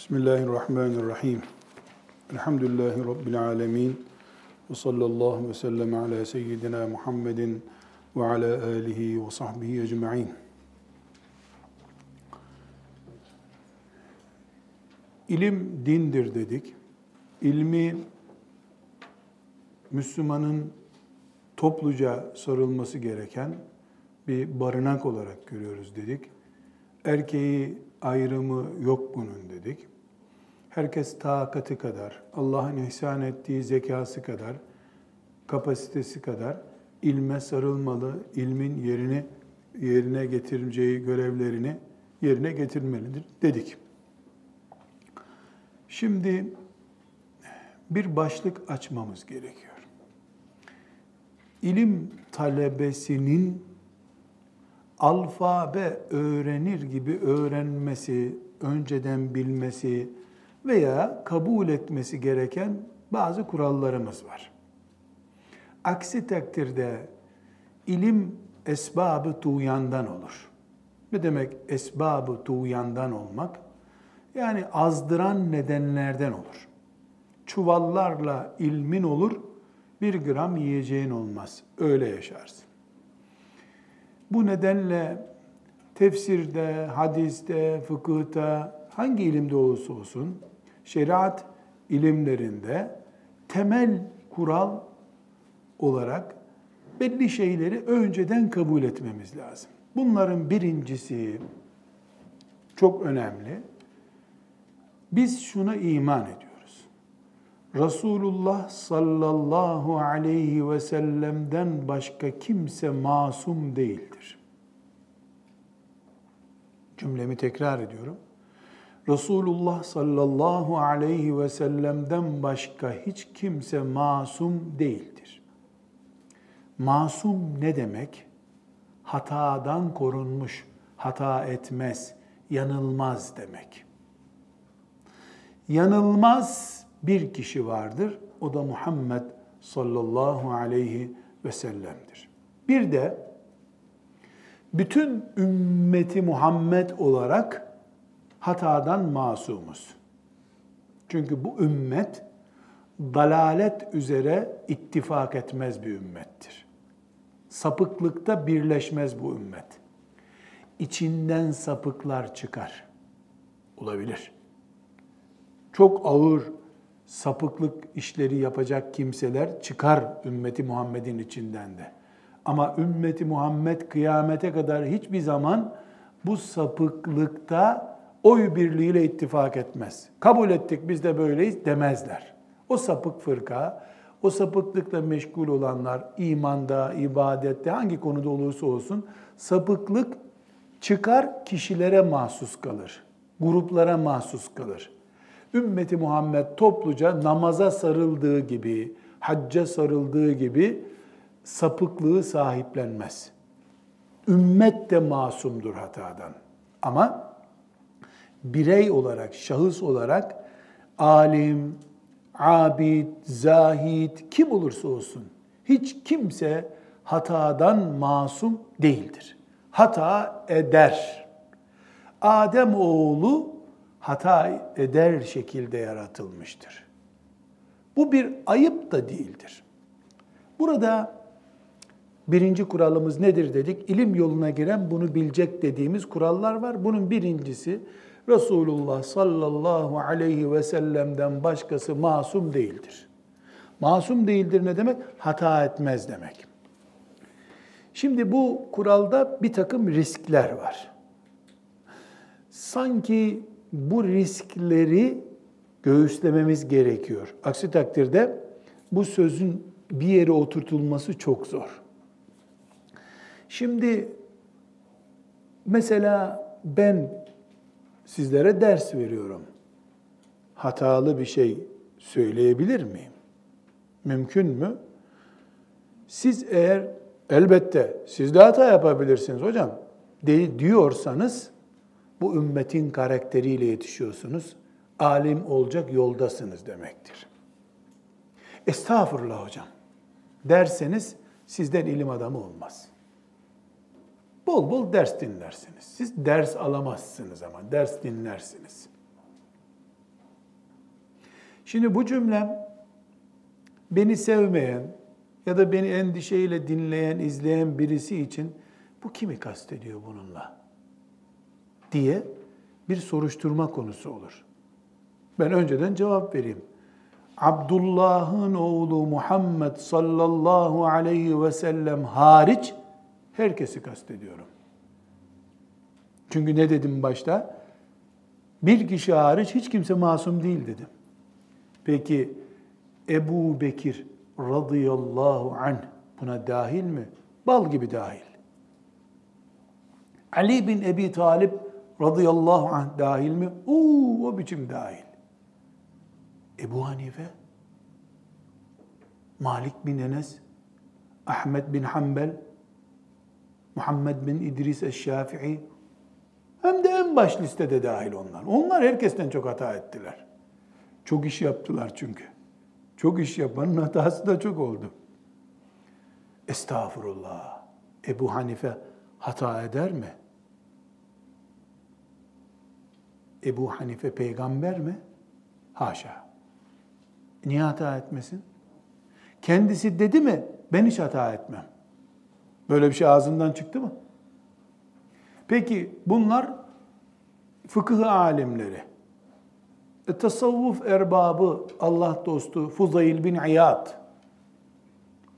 Bismillahirrahmanirrahim. Elhamdülillahi Rabbil alemin. Ve sallallahu ve sellem ala seyyidina Muhammedin ve ala alihi ve sahbihi ecma'in. İlim dindir dedik. İlmi Müslümanın topluca sarılması gereken bir barınak olarak görüyoruz dedik. Erkeği ayrımı yok bunun dedik. Herkes takati kadar, Allah'ın ihsan ettiği zekası kadar, kapasitesi kadar ilme sarılmalı, ilmin yerini yerine getireceği görevlerini yerine getirmelidir dedik. Şimdi bir başlık açmamız gerekiyor. İlim talebesinin alfabe öğrenir gibi öğrenmesi, önceden bilmesi veya kabul etmesi gereken bazı kurallarımız var. Aksi takdirde ilim esbabı tuğyandan olur. Ne demek esbabı tuğyandan olmak? Yani azdıran nedenlerden olur. Çuvallarla ilmin olur, bir gram yiyeceğin olmaz. Öyle yaşarsın. Bu nedenle tefsirde, hadiste, fıkıhta, hangi ilimde olursa olsun, şeriat ilimlerinde temel kural olarak belli şeyleri önceden kabul etmemiz lazım. Bunların birincisi çok önemli. Biz şuna iman ediyoruz. Resulullah sallallahu aleyhi ve sellem'den başka kimse masum değildir. Cümlemi tekrar ediyorum. Resulullah sallallahu aleyhi ve sellem'den başka hiç kimse masum değildir. Masum ne demek? Hatadan korunmuş, hata etmez, yanılmaz demek. Yanılmaz bir kişi vardır. O da Muhammed sallallahu aleyhi ve sellem'dir. Bir de bütün ümmeti Muhammed olarak hatadan masumuz. Çünkü bu ümmet dalalet üzere ittifak etmez bir ümmettir. Sapıklıkta birleşmez bu ümmet. İçinden sapıklar çıkar. Olabilir. Çok ağır sapıklık işleri yapacak kimseler çıkar ümmeti Muhammed'in içinden de. Ama ümmeti Muhammed kıyamete kadar hiçbir zaman bu sapıklıkta oy birliğiyle ittifak etmez. Kabul ettik biz de böyleyiz demezler. O sapık fırka, o sapıklıkla meşgul olanlar imanda, ibadette hangi konuda olursa olsun sapıklık çıkar kişilere mahsus kalır. Gruplara mahsus kalır. Ümmeti Muhammed topluca namaza sarıldığı gibi, hacca sarıldığı gibi sapıklığı sahiplenmez. Ümmet de masumdur hatadan. Ama birey olarak, şahıs olarak alim, abid, zahid kim olursa olsun hiç kimse hatadan masum değildir. Hata eder. Adem oğlu hata eder şekilde yaratılmıştır. Bu bir ayıp da değildir. Burada birinci kuralımız nedir dedik? İlim yoluna giren bunu bilecek dediğimiz kurallar var. Bunun birincisi Resulullah sallallahu aleyhi ve sellem'den başkası masum değildir. Masum değildir ne demek? Hata etmez demek. Şimdi bu kuralda bir takım riskler var. Sanki bu riskleri göğüslememiz gerekiyor. Aksi takdirde bu sözün bir yere oturtulması çok zor. Şimdi mesela ben sizlere ders veriyorum. Hatalı bir şey söyleyebilir miyim? Mümkün mü? Siz eğer elbette siz de hata yapabilirsiniz hocam de, diyorsanız bu ümmetin karakteriyle yetişiyorsunuz. Alim olacak yoldasınız demektir. Estağfurullah hocam derseniz sizden ilim adamı olmaz. Bol bol ders dinlersiniz. Siz ders alamazsınız ama ders dinlersiniz. Şimdi bu cümlem beni sevmeyen ya da beni endişeyle dinleyen, izleyen birisi için bu kimi kastediyor bununla diye bir soruşturma konusu olur. Ben önceden cevap vereyim. Abdullah'ın oğlu Muhammed sallallahu aleyhi ve sellem hariç herkesi kastediyorum. Çünkü ne dedim başta? Bir kişi hariç hiç kimse masum değil dedim. Peki Ebu Bekir radıyallahu anh buna dahil mi? Bal gibi dahil. Ali bin Ebi Talip radıyallahu anh dahil mi? Oo, o biçim dahil. Ebu Hanife, Malik bin Enes, Ahmet bin Hanbel, Muhammed bin İdris Eşşafii, hem de en baş listede dahil onlar. Onlar herkesten çok hata ettiler. Çok iş yaptılar çünkü. Çok iş yapanın hatası da çok oldu. Estağfurullah. Ebu Hanife hata eder mi? Ebu Hanife peygamber mi? Haşa. Niye hata etmesin? Kendisi dedi mi? Ben hiç hata etmem. Böyle bir şey ağzından çıktı mı? Peki bunlar fıkıh alimleri. E, tasavvuf erbabı, Allah dostu Fuzayl bin İyad,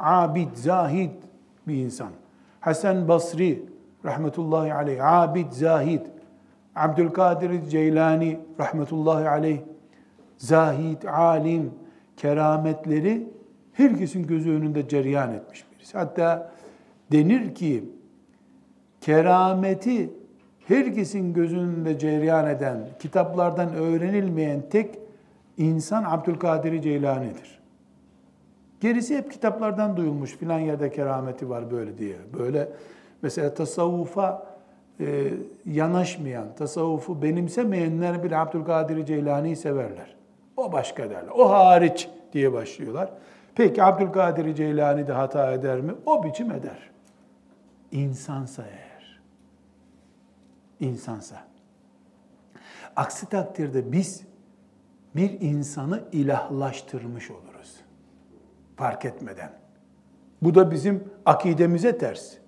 abid, zahid bir insan. Hasan Basri rahmetullahi aleyh, abid, zahid. Abdülkadir Ceylani rahmetullahi aleyh, zahid, alim, kerametleri herkesin gözü önünde ceryan etmiş birisi. Hatta denir ki kerameti herkesin gözünde cereyan eden, kitaplardan öğrenilmeyen tek insan Abdülkadir Ceylani'dir. Gerisi hep kitaplardan duyulmuş filan yerde kerameti var böyle diye. Böyle mesela tasavvufa e, yanaşmayan, tasavvufu benimsemeyenler bile Abdülkadir Ceylani'yi severler. O başka derler. O hariç diye başlıyorlar. Peki Abdülkadir Ceylani de hata eder mi? O biçim eder. İnsansa eğer. İnsansa. Aksi takdirde biz bir insanı ilahlaştırmış oluruz. Fark etmeden. Bu da bizim akidemize ters.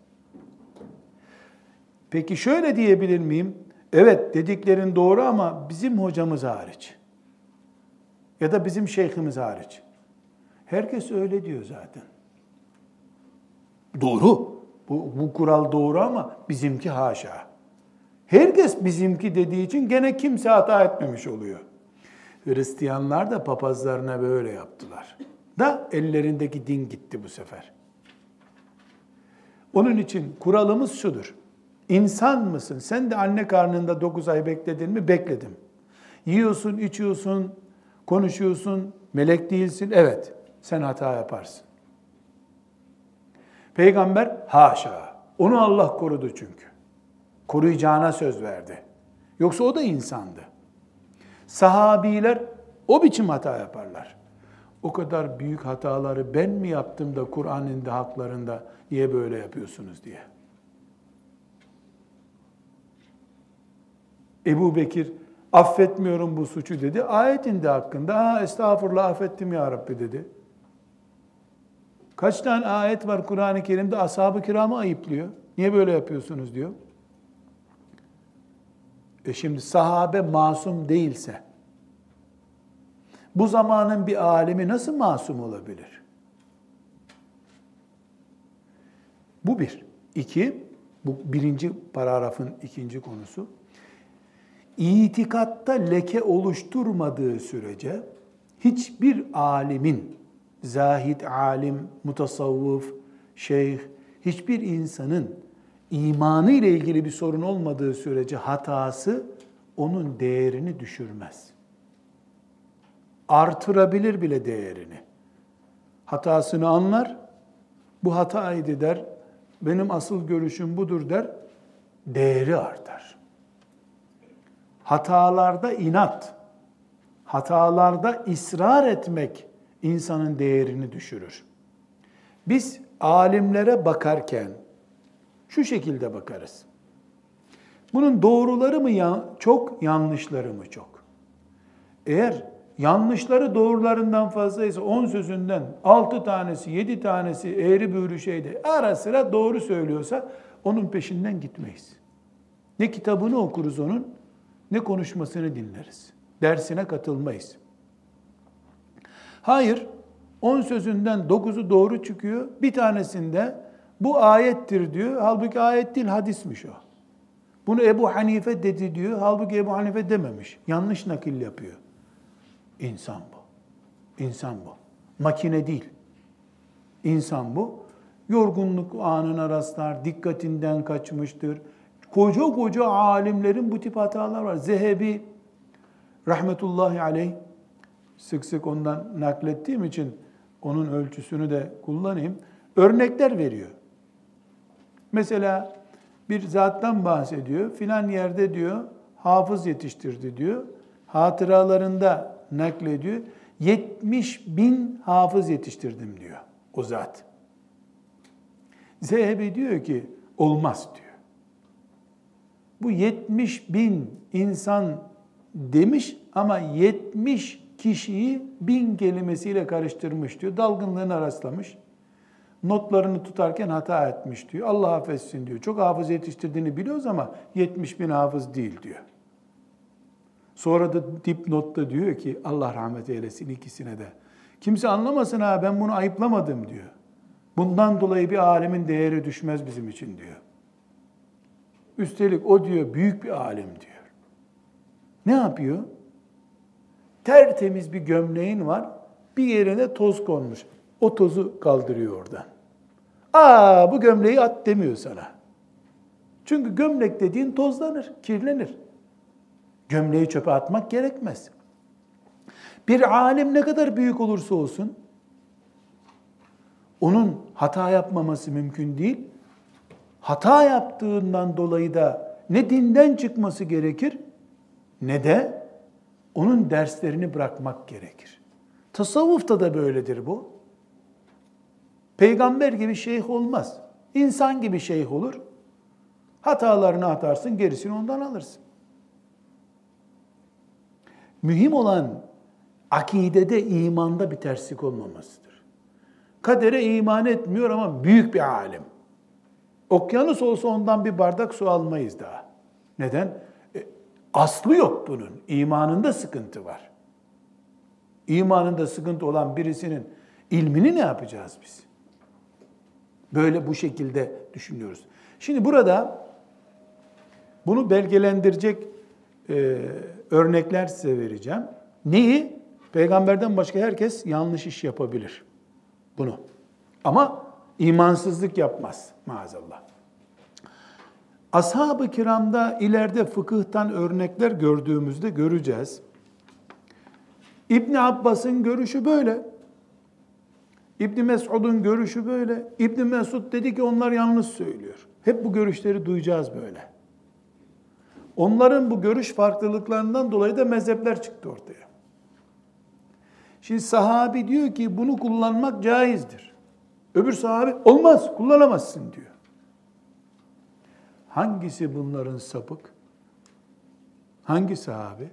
Peki şöyle diyebilir miyim? Evet dediklerin doğru ama bizim hocamız hariç. Ya da bizim şeyhimiz hariç. Herkes öyle diyor zaten. Doğru. Bu, bu kural doğru ama bizimki haşa. Herkes bizimki dediği için gene kimse hata etmemiş oluyor. Hristiyanlar da papazlarına böyle yaptılar. Da ellerindeki din gitti bu sefer. Onun için kuralımız şudur. İnsan mısın? Sen de anne karnında 9 ay bekledin mi? Bekledim. Yiyorsun, içiyorsun, konuşuyorsun, melek değilsin. Evet, sen hata yaparsın. Peygamber haşa. Onu Allah korudu çünkü. Koruyacağına söz verdi. Yoksa o da insandı. Sahabiler o biçim hata yaparlar. O kadar büyük hataları ben mi yaptım da Kur'an'ın da haklarında niye böyle yapıyorsunuz diye. Ebu Bekir affetmiyorum bu suçu dedi. Ayet indi hakkında. Ha, estağfurullah affettim ya Rabbi dedi. Kaç tane ayet var Kur'an-ı Kerim'de ashab-ı kiramı ayıplıyor. Niye böyle yapıyorsunuz diyor. E şimdi sahabe masum değilse, bu zamanın bir alemi nasıl masum olabilir? Bu bir. İki, bu birinci paragrafın ikinci konusu. İtikatta leke oluşturmadığı sürece hiçbir alimin zahid, alim, mutasavvıf, şeyh, hiçbir insanın imanı ile ilgili bir sorun olmadığı sürece hatası onun değerini düşürmez. Artırabilir bile değerini. Hatasını anlar, bu hataydı der, benim asıl görüşüm budur der, değeri artar. Hatalarda inat, hatalarda ısrar etmek insanın değerini düşürür. Biz alimlere bakarken şu şekilde bakarız. Bunun doğruları mı çok, yanlışları mı çok? Eğer yanlışları doğrularından fazlaysa 10 sözünden 6 tanesi, 7 tanesi eğri büğrü şeyde ara sıra doğru söylüyorsa onun peşinden gitmeyiz. Ne kitabını okuruz onun, ne konuşmasını dinleriz. Dersine katılmayız. Hayır, 10 sözünden 9'u doğru çıkıyor. Bir tanesinde bu ayettir diyor. Halbuki ayet değil hadismiş o. Bunu Ebu Hanife dedi diyor. Halbuki Ebu Hanife dememiş. Yanlış nakil yapıyor. İnsan bu. İnsan bu. Makine değil. İnsan bu. Yorgunluk anına rastlar, dikkatinden kaçmıştır. Koca koca alimlerin bu tip hatalar var. Zehebi rahmetullahi aleyh sık sık ondan naklettiğim için onun ölçüsünü de kullanayım. Örnekler veriyor. Mesela bir zattan bahsediyor. Filan yerde diyor hafız yetiştirdi diyor. Hatıralarında naklediyor. 70 bin hafız yetiştirdim diyor o zat. Zehebi diyor ki olmaz diyor. Bu 70 bin insan demiş ama 70 kişiyi bin kelimesiyle karıştırmış diyor. Dalgınlığına rastlamış. Notlarını tutarken hata etmiş diyor. Allah affetsin diyor. Çok hafız yetiştirdiğini biliyoruz ama 70 bin hafız değil diyor. Sonra da dipnotta diyor ki Allah rahmet eylesin ikisine de. Kimse anlamasın ha ben bunu ayıplamadım diyor. Bundan dolayı bir alemin değeri düşmez bizim için diyor. Üstelik o diyor büyük bir alim diyor. Ne yapıyor? Tertemiz bir gömleğin var. Bir yerine toz konmuş. O tozu kaldırıyor oradan. Aa bu gömleği at demiyor sana. Çünkü gömlek dediğin tozlanır, kirlenir. Gömleği çöpe atmak gerekmez. Bir alim ne kadar büyük olursa olsun, onun hata yapmaması mümkün değil. Hata yaptığından dolayı da ne dinden çıkması gerekir ne de onun derslerini bırakmak gerekir. Tasavvufta da böyledir bu. Peygamber gibi şeyh olmaz. İnsan gibi şeyh olur. Hatalarını atarsın, gerisini ondan alırsın. Mühim olan akidede, imanda bir terslik olmamasıdır. Kadere iman etmiyor ama büyük bir alim. Okyanus olsa ondan bir bardak su almayız daha. Neden? E, aslı yok bunun. İmanında sıkıntı var. İmanında sıkıntı olan birisinin ilmini ne yapacağız biz? Böyle bu şekilde düşünüyoruz. Şimdi burada bunu belgelendirecek e, örnekler size vereceğim. Neyi? Peygamberden başka herkes yanlış iş yapabilir. Bunu. Ama imansızlık yapmaz maazallah. Ashab-ı kiramda ileride fıkıhtan örnekler gördüğümüzde göreceğiz. İbni Abbas'ın görüşü böyle. İbni Mesud'un görüşü böyle. İbni Mesud dedi ki onlar yanlış söylüyor. Hep bu görüşleri duyacağız böyle. Onların bu görüş farklılıklarından dolayı da mezhepler çıktı ortaya. Şimdi sahabi diyor ki bunu kullanmak caizdir. Öbür sahabi olmaz, kullanamazsın diyor. Hangisi bunların sapık? Hangi sahabi?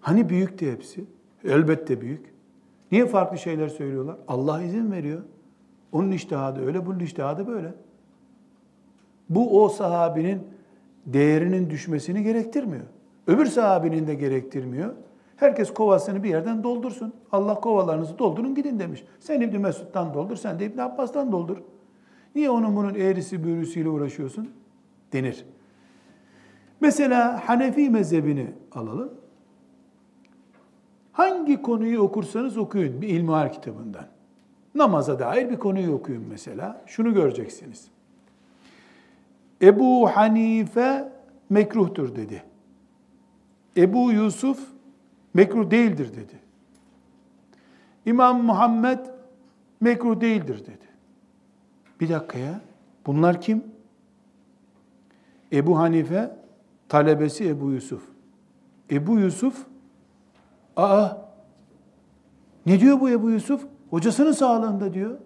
Hani büyüktü hepsi? Elbette büyük. Niye farklı şeyler söylüyorlar? Allah izin veriyor. Onun iştihadı öyle, bunun iştihadı böyle. Bu o sahabinin değerinin düşmesini gerektirmiyor. Öbür sahabinin de gerektirmiyor. Herkes kovasını bir yerden doldursun. Allah kovalarınızı doldurun gidin demiş. Sen İbni Mesud'dan doldur, sen de İbni Abbas'tan doldur. Niye onun bunun eğrisi büğrüsüyle uğraşıyorsun? Denir. Mesela Hanefi mezhebini alalım. Hangi konuyu okursanız okuyun bir ilmihal kitabından. Namaza dair bir konuyu okuyun mesela. Şunu göreceksiniz. Ebu Hanife mekruhtur dedi. Ebu Yusuf mekruh değildir dedi. İmam Muhammed mekruh değildir dedi. Bir dakika ya. Bunlar kim? Ebu Hanife talebesi Ebu Yusuf. Ebu Yusuf aa ne diyor bu Ebu Yusuf? Hocasının sağlığında diyor.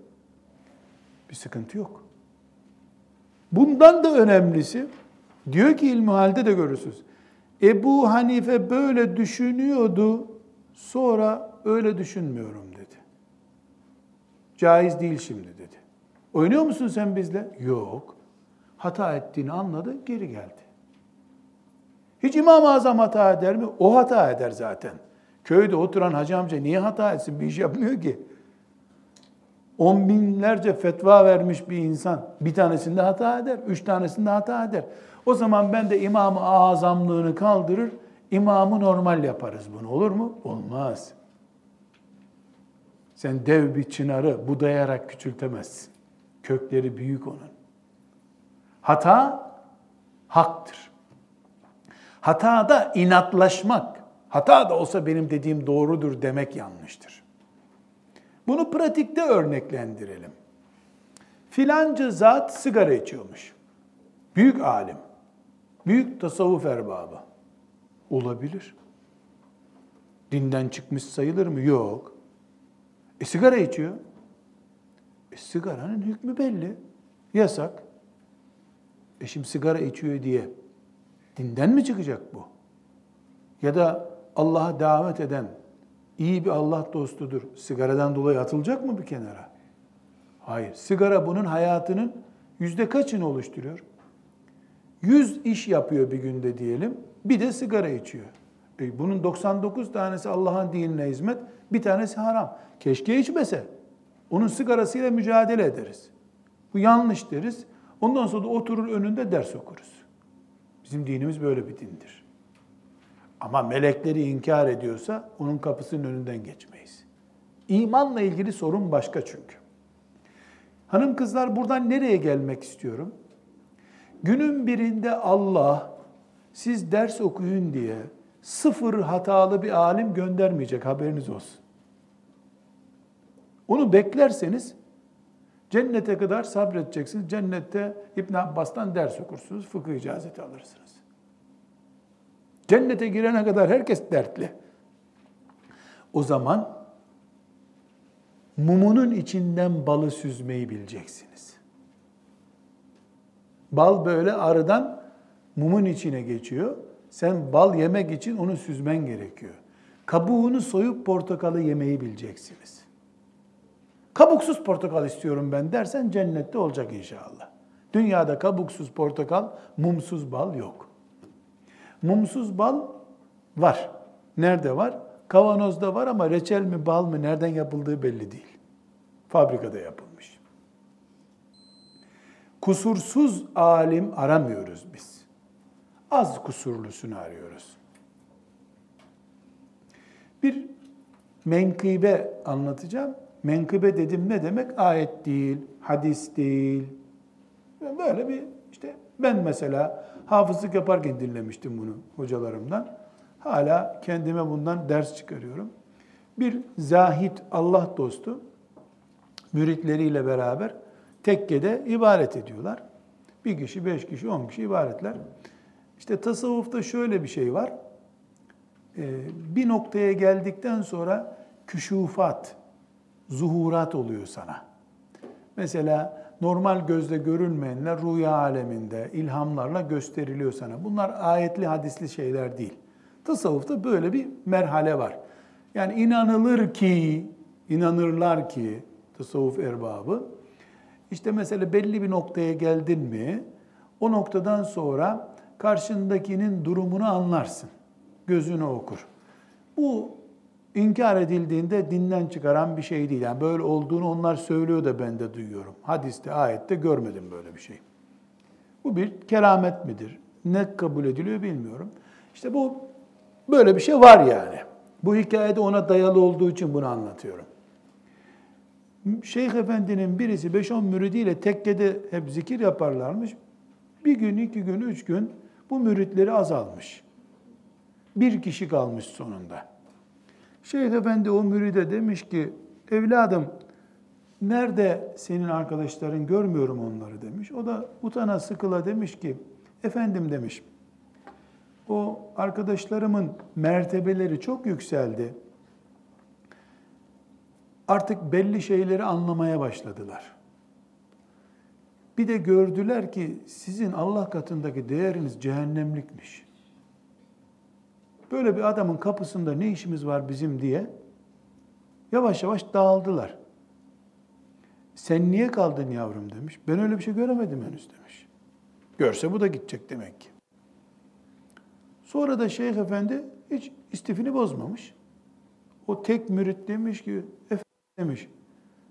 Bir sıkıntı yok. Bundan da önemlisi diyor ki ilmi halde de görürsünüz. Ebu Hanife böyle düşünüyordu, sonra öyle düşünmüyorum dedi. Caiz değil şimdi dedi. Oynuyor musun sen bizle? Yok. Hata ettiğini anladı, geri geldi. Hiç İmam-ı Azam hata eder mi? O hata eder zaten. Köyde oturan hacı amca niye hata etsin? Bir iş yapmıyor ki. On binlerce fetva vermiş bir insan bir tanesinde hata eder, üç tanesinde hata eder. O zaman ben de imam-ı azamlığını kaldırır, imamı normal yaparız bunu. Olur mu? Olmaz. Sen dev bir çınarı budayarak küçültemezsin. Kökleri büyük onun. Hata haktır. Hatada inatlaşmak, hata da olsa benim dediğim doğrudur demek yanlıştır. Bunu pratikte örneklendirelim. Filanca zat sigara içiyormuş. Büyük alim, büyük tasavvuf erbabı. Olabilir. Dinden çıkmış sayılır mı? Yok. E sigara içiyor. E sigaranın hükmü belli. Yasak. E şimdi sigara içiyor diye dinden mi çıkacak bu? Ya da Allah'a davet eden iyi bir Allah dostudur. Sigaradan dolayı atılacak mı bir kenara? Hayır. Sigara bunun hayatının yüzde kaçını oluşturuyor? Yüz iş yapıyor bir günde diyelim. Bir de sigara içiyor. E bunun 99 tanesi Allah'ın dinine hizmet, bir tanesi haram. Keşke içmese. Onun sigarasıyla mücadele ederiz. Bu yanlış deriz. Ondan sonra da oturur önünde ders okuruz. Bizim dinimiz böyle bir dindir. Ama melekleri inkar ediyorsa onun kapısının önünden geçmeyiz. İmanla ilgili sorun başka çünkü. Hanım kızlar buradan nereye gelmek istiyorum? Günün birinde Allah siz ders okuyun diye sıfır hatalı bir alim göndermeyecek haberiniz olsun. Onu beklerseniz cennete kadar sabredeceksiniz. Cennette İbn Abbas'tan ders okursunuz, fıkıh icazeti alırsınız. Cennete girene kadar herkes dertli. O zaman mumunun içinden balı süzmeyi bileceksiniz. Bal böyle arıdan mumun içine geçiyor. Sen bal yemek için onu süzmen gerekiyor. Kabuğunu soyup portakalı yemeyi bileceksiniz. Kabuksuz portakal istiyorum ben dersen cennette olacak inşallah. Dünyada kabuksuz portakal, mumsuz bal yok. Mumsuz bal var. Nerede var? Kavanozda var ama reçel mi bal mı nereden yapıldığı belli değil. Fabrikada yapılmış. Kusursuz alim aramıyoruz biz. Az kusurlusunu arıyoruz. Bir menkıbe anlatacağım. Menkıbe dedim ne demek? Ayet değil, hadis değil. Böyle bir işte ben mesela hafızlık yaparken dinlemiştim bunu hocalarımdan. Hala kendime bundan ders çıkarıyorum. Bir zahit Allah dostu müritleriyle beraber tekkede ibaret ediyorlar. Bir kişi, beş kişi, on kişi ibaretler. İşte tasavvufta şöyle bir şey var. Ee, bir noktaya geldikten sonra küşufat, zuhurat oluyor sana. Mesela normal gözle görünmeyenler rüya aleminde ilhamlarla gösteriliyor sana. Bunlar ayetli hadisli şeyler değil. Tasavvufta böyle bir merhale var. Yani inanılır ki, inanırlar ki tasavvuf erbabı işte mesela belli bir noktaya geldin mi o noktadan sonra karşındakinin durumunu anlarsın. Gözünü okur. Bu inkar edildiğinde dinden çıkaran bir şey değil. Yani böyle olduğunu onlar söylüyor da ben de duyuyorum. Hadiste, ayette görmedim böyle bir şey. Bu bir keramet midir? Ne kabul ediliyor bilmiyorum. İşte bu böyle bir şey var yani. Bu hikayede ona dayalı olduğu için bunu anlatıyorum. Şeyh Efendi'nin birisi 5-10 müridiyle tekkede hep zikir yaparlarmış. Bir gün, iki gün, üç gün bu müritleri azalmış. Bir kişi kalmış sonunda. Şeyh Efendi o müride demiş ki, evladım nerede senin arkadaşların görmüyorum onları demiş. O da utana sıkıla demiş ki, efendim demiş, o arkadaşlarımın mertebeleri çok yükseldi. Artık belli şeyleri anlamaya başladılar. Bir de gördüler ki sizin Allah katındaki değeriniz cehennemlikmiş. böyle bir adamın kapısında ne işimiz var bizim diye yavaş yavaş dağıldılar. Sen niye kaldın yavrum demiş. Ben öyle bir şey göremedim henüz demiş. Görse bu da gidecek demek ki. Sonra da Şeyh Efendi hiç istifini bozmamış. O tek mürit demiş ki, demiş,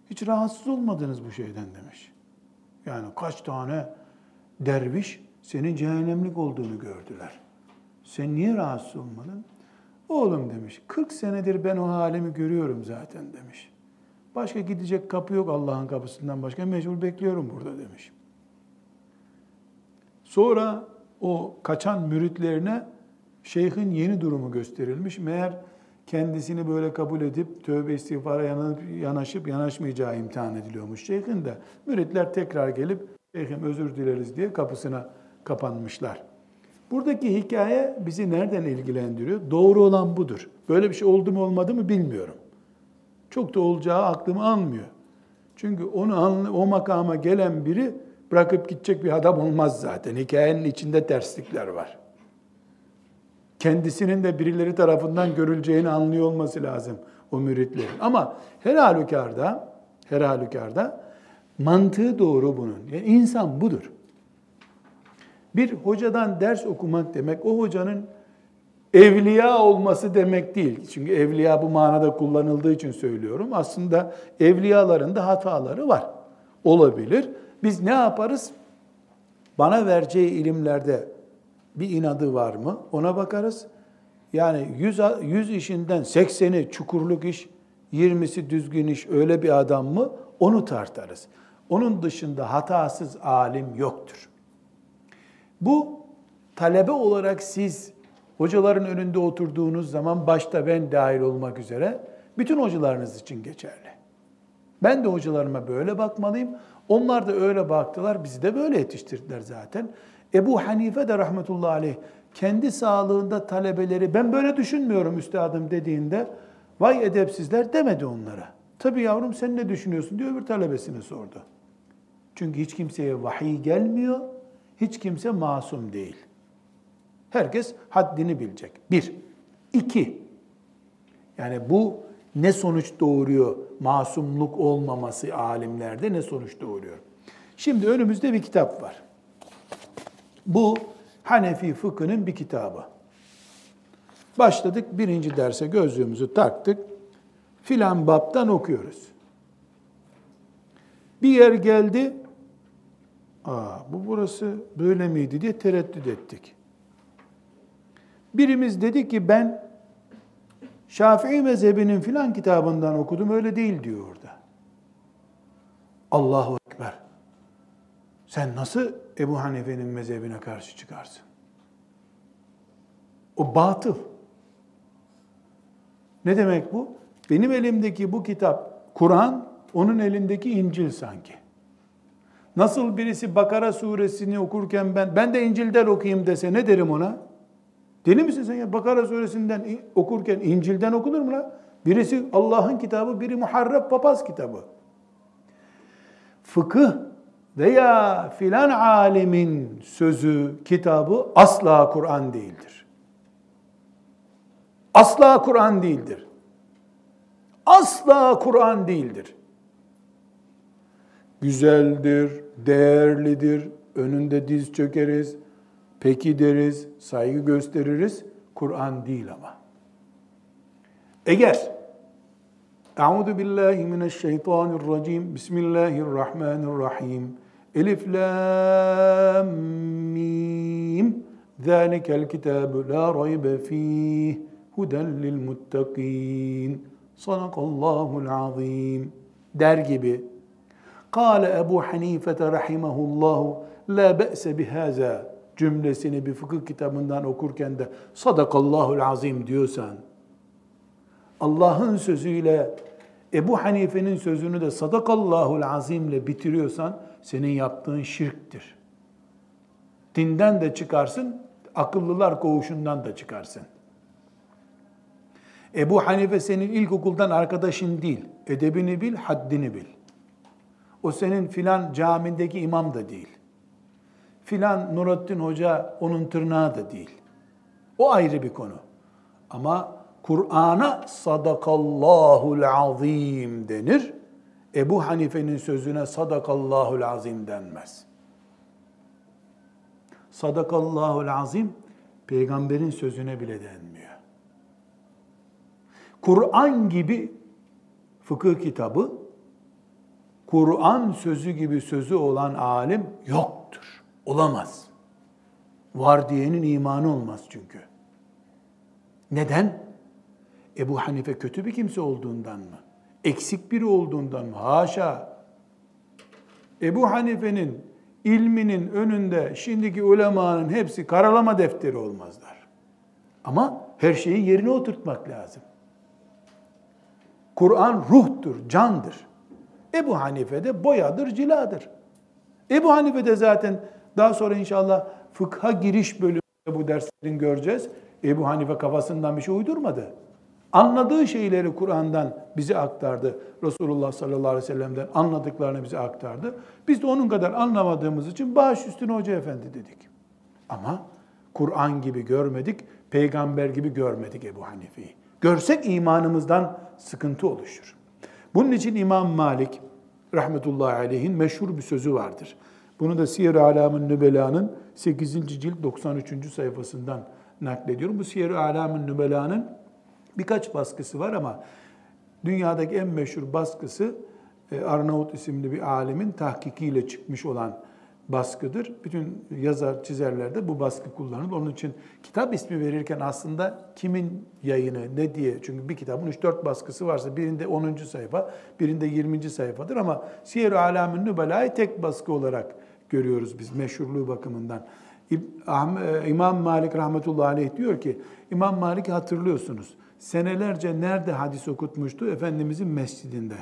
hiç rahatsız olmadınız bu şeyden demiş. Yani kaç tane derviş senin cehennemlik olduğunu gördüler. Sen niye rahatsız olmadın? Oğlum demiş, 40 senedir ben o halimi görüyorum zaten demiş. Başka gidecek kapı yok Allah'ın kapısından başka. Mecbur bekliyorum burada demiş. Sonra o kaçan müritlerine şeyhin yeni durumu gösterilmiş. Meğer kendisini böyle kabul edip tövbe istiğfara yanaşıp yanaşmayacağı imtihan ediliyormuş şeyhin de. Müritler tekrar gelip şeyhim özür dileriz diye kapısına kapanmışlar. Buradaki hikaye bizi nereden ilgilendiriyor? Doğru olan budur. Böyle bir şey oldu mu olmadı mı bilmiyorum. Çok da olacağı aklımı almıyor. Çünkü onu o makama gelen biri bırakıp gidecek bir adam olmaz zaten. Hikayenin içinde terslikler var. Kendisinin de birileri tarafından görüleceğini anlıyor olması lazım o müritlerin. Ama her halükarda, her halükarda mantığı doğru bunun. Yani insan budur. Bir hocadan ders okumak demek, o hocanın evliya olması demek değil. Çünkü evliya bu manada kullanıldığı için söylüyorum. Aslında evliyaların da hataları var. Olabilir. Biz ne yaparız? Bana vereceği ilimlerde bir inadı var mı? Ona bakarız. Yani 100, 100 işinden 80'i çukurluk iş, 20'si düzgün iş öyle bir adam mı? Onu tartarız. Onun dışında hatasız alim yoktur. Bu talebe olarak siz hocaların önünde oturduğunuz zaman başta ben dahil olmak üzere bütün hocalarınız için geçerli. Ben de hocalarıma böyle bakmalıyım. Onlar da öyle baktılar, bizi de böyle yetiştirdiler zaten. Ebu Hanife de rahmetullahi aleyh kendi sağlığında talebeleri ben böyle düşünmüyorum üstadım dediğinde vay edepsizler demedi onlara. Tabi yavrum sen ne düşünüyorsun diye öbür talebesine sordu. Çünkü hiç kimseye vahiy gelmiyor, hiç kimse masum değil. Herkes haddini bilecek. Bir. İki. Yani bu ne sonuç doğuruyor? Masumluk olmaması alimlerde ne sonuç doğuruyor? Şimdi önümüzde bir kitap var. Bu Hanefi fıkhının bir kitabı. Başladık birinci derse gözlüğümüzü taktık. Filan baptan okuyoruz. Bir yer geldi, Aa, bu burası böyle miydi diye tereddüt ettik. Birimiz dedi ki ben Şafii mezhebinin filan kitabından okudum öyle değil diyor orada. Allahu. Sen nasıl Ebu Hanife'nin mezhebine karşı çıkarsın? O batıl. Ne demek bu? Benim elimdeki bu kitap Kur'an, onun elindeki İncil sanki. Nasıl birisi Bakara suresini okurken ben ben de İncil'den okuyayım dese ne derim ona? Deli misin sen ya? Bakara suresinden okurken İncil'den okunur mu lan? Birisi Allah'ın kitabı, biri muharref papaz kitabı. Fıkıh veya filan alemin sözü, kitabı asla Kur'an değildir. Asla Kur'an değildir. Asla Kur'an değildir. Güzeldir, değerlidir, önünde diz çökeriz, peki deriz, saygı gösteririz. Kur'an değil ama. Eğer Euzu billahi mineşşeytanirracim. Bismillahirrahmanirrahim. Elif lam mim. Zalikel kitabu la raybe fih. Huden lil muttaqin. Sadakallahul azim. Der gibi. Kale Ebu Hanife rahimehullahu la be'se bihaza cümlesini bir fıkıh kitabından okurken de sadakallahul azim diyorsan, Allah'ın sözüyle Ebu Hanife'nin sözünü de sadakallahul azimle bitiriyorsan senin yaptığın şirktir. Dinden de çıkarsın, akıllılar koğuşundan da çıkarsın. Ebu Hanife senin ilkokuldan arkadaşın değil. Edebini bil, haddini bil. O senin filan camindeki imam da değil filan Nurattin Hoca onun tırnağı da değil. O ayrı bir konu. Ama Kur'an'a sadakallahul azim denir. Ebu Hanife'nin sözüne sadakallahul azim denmez. Sadakallahul azim peygamberin sözüne bile denmiyor. Kur'an gibi fıkıh kitabı, Kur'an sözü gibi sözü olan alim yoktur. Olamaz. Var diyenin imanı olmaz çünkü. Neden? Ebu Hanife kötü bir kimse olduğundan mı? Eksik biri olduğundan mı? Haşa. Ebu Hanife'nin ilminin önünde şimdiki ulemanın hepsi karalama defteri olmazlar. Ama her şeyi yerine oturtmak lazım. Kur'an ruhtur, candır. Ebu Hanife de boyadır, ciladır. Ebu Hanife de zaten daha sonra inşallah fıkha giriş bölümünde bu derslerin göreceğiz. Ebu Hanife kafasından bir şey uydurmadı. Anladığı şeyleri Kur'an'dan bize aktardı. Resulullah sallallahu aleyhi ve sellem'den anladıklarını bize aktardı. Biz de onun kadar anlamadığımız için baş üstüne hoca efendi dedik. Ama Kur'an gibi görmedik, peygamber gibi görmedik Ebu Hanife'yi. Görsek imanımızdan sıkıntı oluşur. Bunun için İmam Malik rahmetullahi aleyhin meşhur bir sözü vardır. Bunu da Siyer-i Alam'ın Nübela'nın 8. cilt 93. sayfasından naklediyorum. Bu Siyer-i Alam'ın Nübela'nın birkaç baskısı var ama dünyadaki en meşhur baskısı e, Arnavut isimli bir alimin tahkikiyle çıkmış olan baskıdır. Bütün yazar, çizerler de bu baskı kullanır. Onun için kitap ismi verirken aslında kimin yayını, ne diye. Çünkü bir kitabın 3-4 baskısı varsa birinde 10. sayfa, birinde 20. sayfadır ama Siyer-i Alamün Nübela'yı tek baskı olarak görüyoruz biz meşhurluğu bakımından. E, İmam Malik rahmetullahi aleyh diyor ki, İmam Malik hatırlıyorsunuz, senelerce nerede hadis okutmuştu? Efendimizin mescidinde.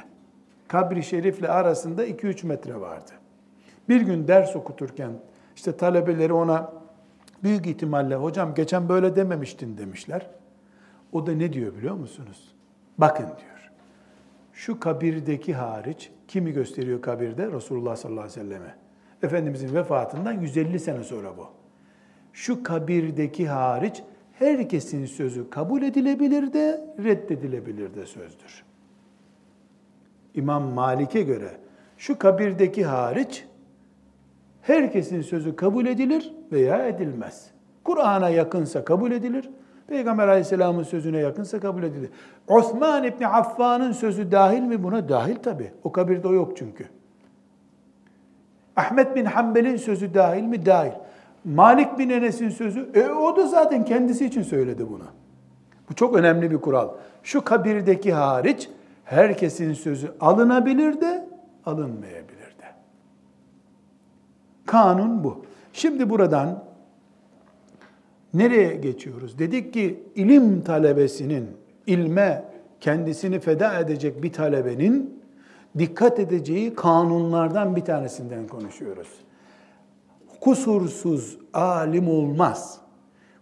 Kabri şerifle arasında 2-3 metre vardı. Bir gün ders okuturken işte talebeleri ona büyük ihtimalle hocam geçen böyle dememiştin demişler. O da ne diyor biliyor musunuz? Bakın diyor. Şu kabirdeki hariç kimi gösteriyor kabirde? Resulullah sallallahu aleyhi ve selleme. Efendimizin vefatından 150 sene sonra bu. Şu kabirdeki hariç herkesin sözü kabul edilebilir de reddedilebilir de sözdür. İmam Malik'e göre şu kabirdeki hariç herkesin sözü kabul edilir veya edilmez. Kur'an'a yakınsa kabul edilir, Peygamber aleyhisselamın sözüne yakınsa kabul edilir. Osman İbni Affan'ın sözü dahil mi buna? Dahil tabi. O kabirde o yok çünkü. Ahmet bin Hanbel'in sözü dahil mi? Dahil. Malik bin Enes'in sözü, e, o da zaten kendisi için söyledi bunu. Bu çok önemli bir kural. Şu kabirdeki hariç herkesin sözü alınabilir de alınmayabilir de. Kanun bu. Şimdi buradan nereye geçiyoruz? Dedik ki ilim talebesinin, ilme kendisini feda edecek bir talebenin dikkat edeceği kanunlardan bir tanesinden konuşuyoruz kusursuz alim olmaz.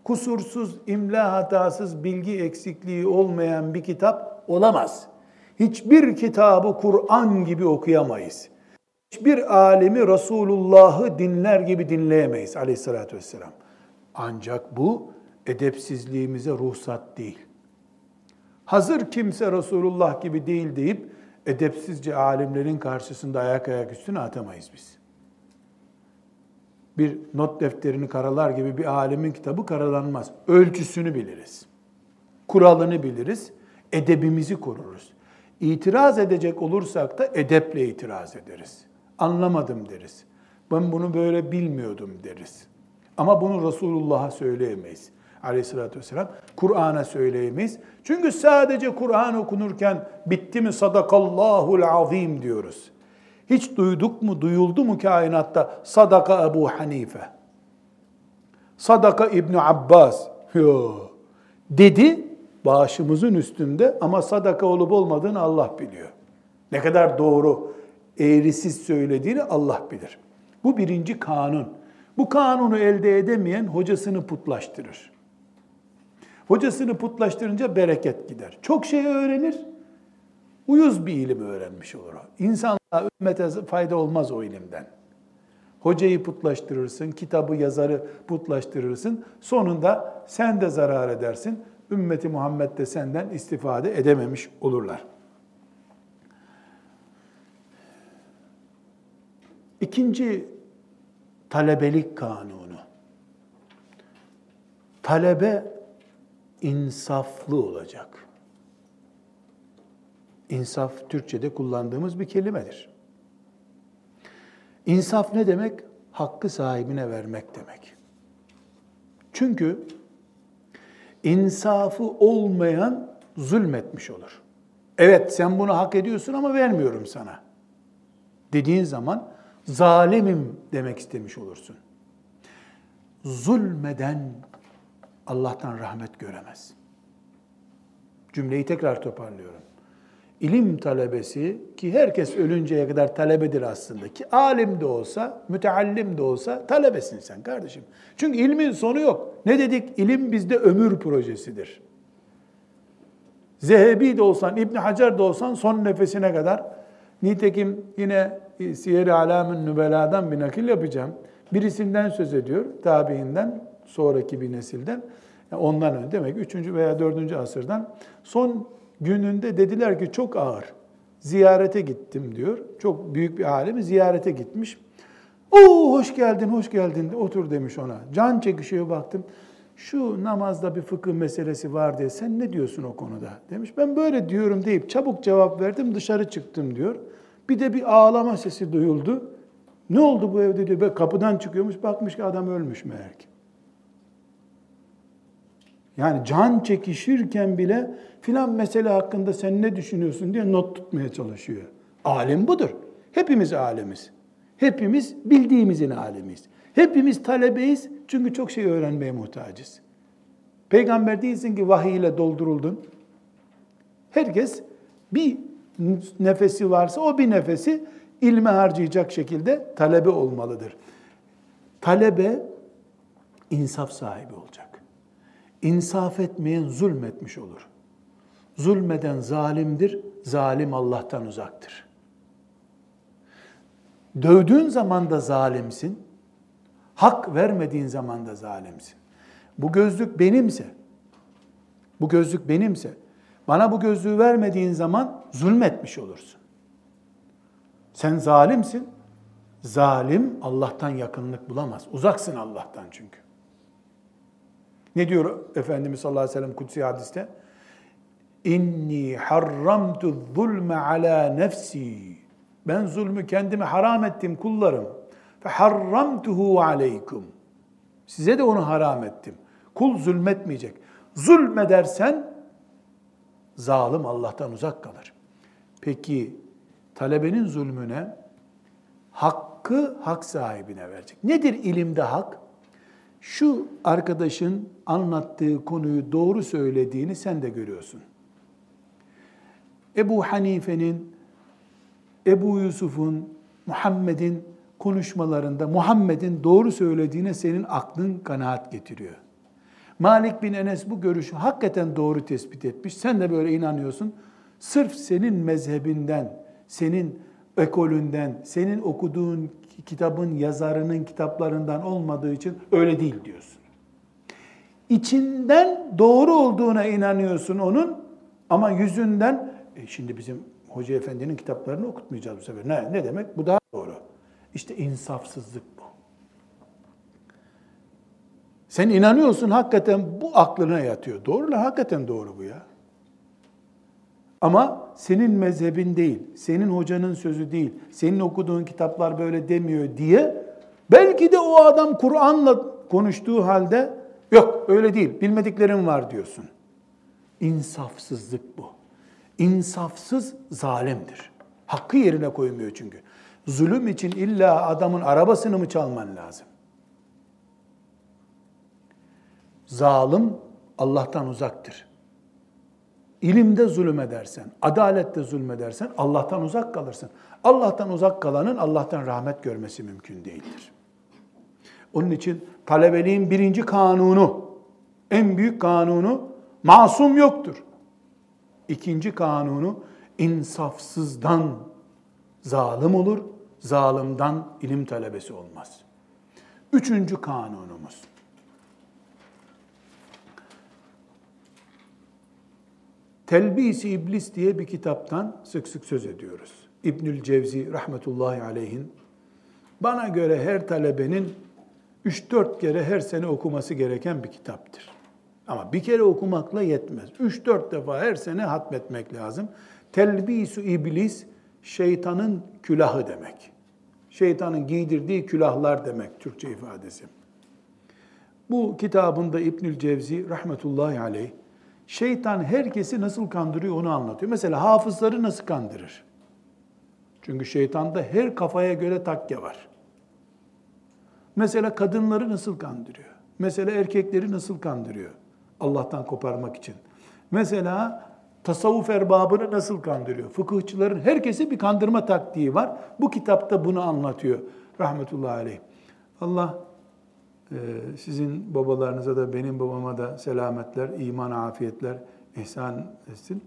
Kusursuz, imla hatasız, bilgi eksikliği olmayan bir kitap olamaz. Hiçbir kitabı Kur'an gibi okuyamayız. Hiçbir alimi Resulullah'ı dinler gibi dinleyemeyiz aleyhissalatü vesselam. Ancak bu edepsizliğimize ruhsat değil. Hazır kimse Resulullah gibi değil deyip edepsizce alimlerin karşısında ayak ayak üstüne atamayız biz bir not defterini karalar gibi bir alemin kitabı karalanmaz. Ölçüsünü biliriz. Kuralını biliriz. Edebimizi koruruz. İtiraz edecek olursak da edeple itiraz ederiz. Anlamadım deriz. Ben bunu böyle bilmiyordum deriz. Ama bunu Resulullah'a söyleyemeyiz. Aleyhissalatü vesselam. Kur'an'a söyleyemeyiz. Çünkü sadece Kur'an okunurken bitti mi sadakallahul azim diyoruz. Hiç duyduk mu, duyuldu mu kainatta sadaka Ebu Hanife? Sadaka İbn Abbas. Yo. Dedi başımızın üstünde ama sadaka olup olmadığını Allah biliyor. Ne kadar doğru, eğrisiz söylediğini Allah bilir. Bu birinci kanun. Bu kanunu elde edemeyen hocasını putlaştırır. Hocasını putlaştırınca bereket gider. Çok şey öğrenir, uyuz bir ilim öğrenmiş olur o. İnsanlığa, ümmete fayda olmaz o ilimden. Hocayı putlaştırırsın, kitabı yazarı putlaştırırsın. Sonunda sen de zarar edersin, ümmeti Muhammed de senden istifade edememiş olurlar. İkinci talebelik kanunu. Talebe insaflı olacak. İnsaf Türkçe'de kullandığımız bir kelimedir. İnsaf ne demek? Hakkı sahibine vermek demek. Çünkü insafı olmayan zulmetmiş olur. Evet sen bunu hak ediyorsun ama vermiyorum sana. Dediğin zaman zalimim demek istemiş olursun. Zulmeden Allah'tan rahmet göremez. Cümleyi tekrar toparlıyorum. İlim talebesi ki herkes ölünceye kadar talebedir aslında ki alim de olsa, müteallim de olsa talebesin sen kardeşim. Çünkü ilmin sonu yok. Ne dedik? İlim bizde ömür projesidir. Zehebi de olsan, İbn Hacer de olsan son nefesine kadar. Nitekim yine Siyer-i Alam'ın Nübela'dan bir nakil yapacağım. Birisinden söz ediyor, tabiinden, sonraki bir nesilden. Ondan önce demek 3. veya 4. asırdan. Son gününde dediler ki çok ağır. Ziyarete gittim diyor. Çok büyük bir alemi ziyarete gitmiş. Oo hoş geldin, hoş geldin. Otur demiş ona. Can çekişiyor baktım. Şu namazda bir fıkıh meselesi var diye sen ne diyorsun o konuda? Demiş ben böyle diyorum deyip çabuk cevap verdim dışarı çıktım diyor. Bir de bir ağlama sesi duyuldu. Ne oldu bu evde diyor. Kapıdan çıkıyormuş bakmış ki adam ölmüş meğer ki. Yani can çekişirken bile filan mesele hakkında sen ne düşünüyorsun diye not tutmaya çalışıyor. Alim budur. Hepimiz alemiz. Hepimiz bildiğimizin alemiyiz. Hepimiz talebeyiz çünkü çok şey öğrenmeye muhtacız. Peygamber değilsin ki vahiy ile dolduruldun. Herkes bir nefesi varsa o bir nefesi ilme harcayacak şekilde talebe olmalıdır. Talebe insaf sahibi olacak. İnsaf etmeyen zulmetmiş olur. Zulmeden zalimdir, zalim Allah'tan uzaktır. Dövdüğün zaman da zalimsin, hak vermediğin zaman da zalimsin. Bu gözlük benimse, bu gözlük benimse, bana bu gözlüğü vermediğin zaman zulmetmiş olursun. Sen zalimsin, zalim Allah'tan yakınlık bulamaz. Uzaksın Allah'tan çünkü. Ne diyor Efendimiz sallallahu aleyhi ve sellem kutsi hadiste? İnni harramtu zulme ala nefsi. Ben zulmü kendime haram ettim kullarım. Fe harramtuhu aleykum. Size de onu haram ettim. Kul zulmetmeyecek. Zulmedersen zalim Allah'tan uzak kalır. Peki talebenin zulmüne hakkı hak sahibine verecek. Nedir ilimde hak? Şu arkadaşın anlattığı konuyu doğru söylediğini sen de görüyorsun. Ebu Hanife'nin, Ebu Yusuf'un, Muhammed'in konuşmalarında Muhammed'in doğru söylediğine senin aklın kanaat getiriyor. Malik bin Enes bu görüşü hakikaten doğru tespit etmiş. Sen de böyle inanıyorsun. Sırf senin mezhebinden, senin ekolünden, senin okuduğun kitabın yazarının kitaplarından olmadığı için öyle değil diyorsun. İçinden doğru olduğuna inanıyorsun onun ama yüzünden e şimdi bizim Hoca Efendi'nin kitaplarını okutmayacağız bu sefer. Ne, ne demek? Bu daha doğru. İşte insafsızlık bu. Sen inanıyorsun hakikaten bu aklına yatıyor. Doğru la hakikaten doğru bu ya. Ama senin mezhebin değil, senin hocanın sözü değil, senin okuduğun kitaplar böyle demiyor diye belki de o adam Kur'an'la konuştuğu halde yok öyle değil, bilmediklerim var diyorsun. İnsafsızlık bu. İnsafsız zalimdir. Hakkı yerine koymuyor çünkü. Zulüm için illa adamın arabasını mı çalman lazım? Zalim Allah'tan uzaktır. İlimde zulmedersen, adalette zulmedersen Allah'tan uzak kalırsın. Allah'tan uzak kalanın Allah'tan rahmet görmesi mümkün değildir. Onun için talebeliğin birinci kanunu, en büyük kanunu masum yoktur. İkinci kanunu insafsızdan zalim olur, zalimden ilim talebesi olmaz. Üçüncü kanunumuz Telbis-i İblis diye bir kitaptan sık sık söz ediyoruz. İbnül Cevzi rahmetullahi aleyhin bana göre her talebenin 3-4 kere her sene okuması gereken bir kitaptır. Ama bir kere okumakla yetmez. 3-4 defa her sene hatmetmek lazım. Telbisu iblis şeytanın külahı demek. Şeytanın giydirdiği külahlar demek Türkçe ifadesi. Bu kitabında İbnül Cevzi rahmetullahi aleyh şeytan herkesi nasıl kandırıyor onu anlatıyor. Mesela hafızları nasıl kandırır? Çünkü şeytanda her kafaya göre takke var. Mesela kadınları nasıl kandırıyor? Mesela erkekleri nasıl kandırıyor? Allah'tan koparmak için. Mesela tasavvuf erbabını nasıl kandırıyor? Fıkıhçıların herkese bir kandırma taktiği var. Bu kitapta bunu anlatıyor rahmetullahi aleyh. Allah sizin babalarınıza da benim babama da selametler, iman, afiyetler ihsan etsin.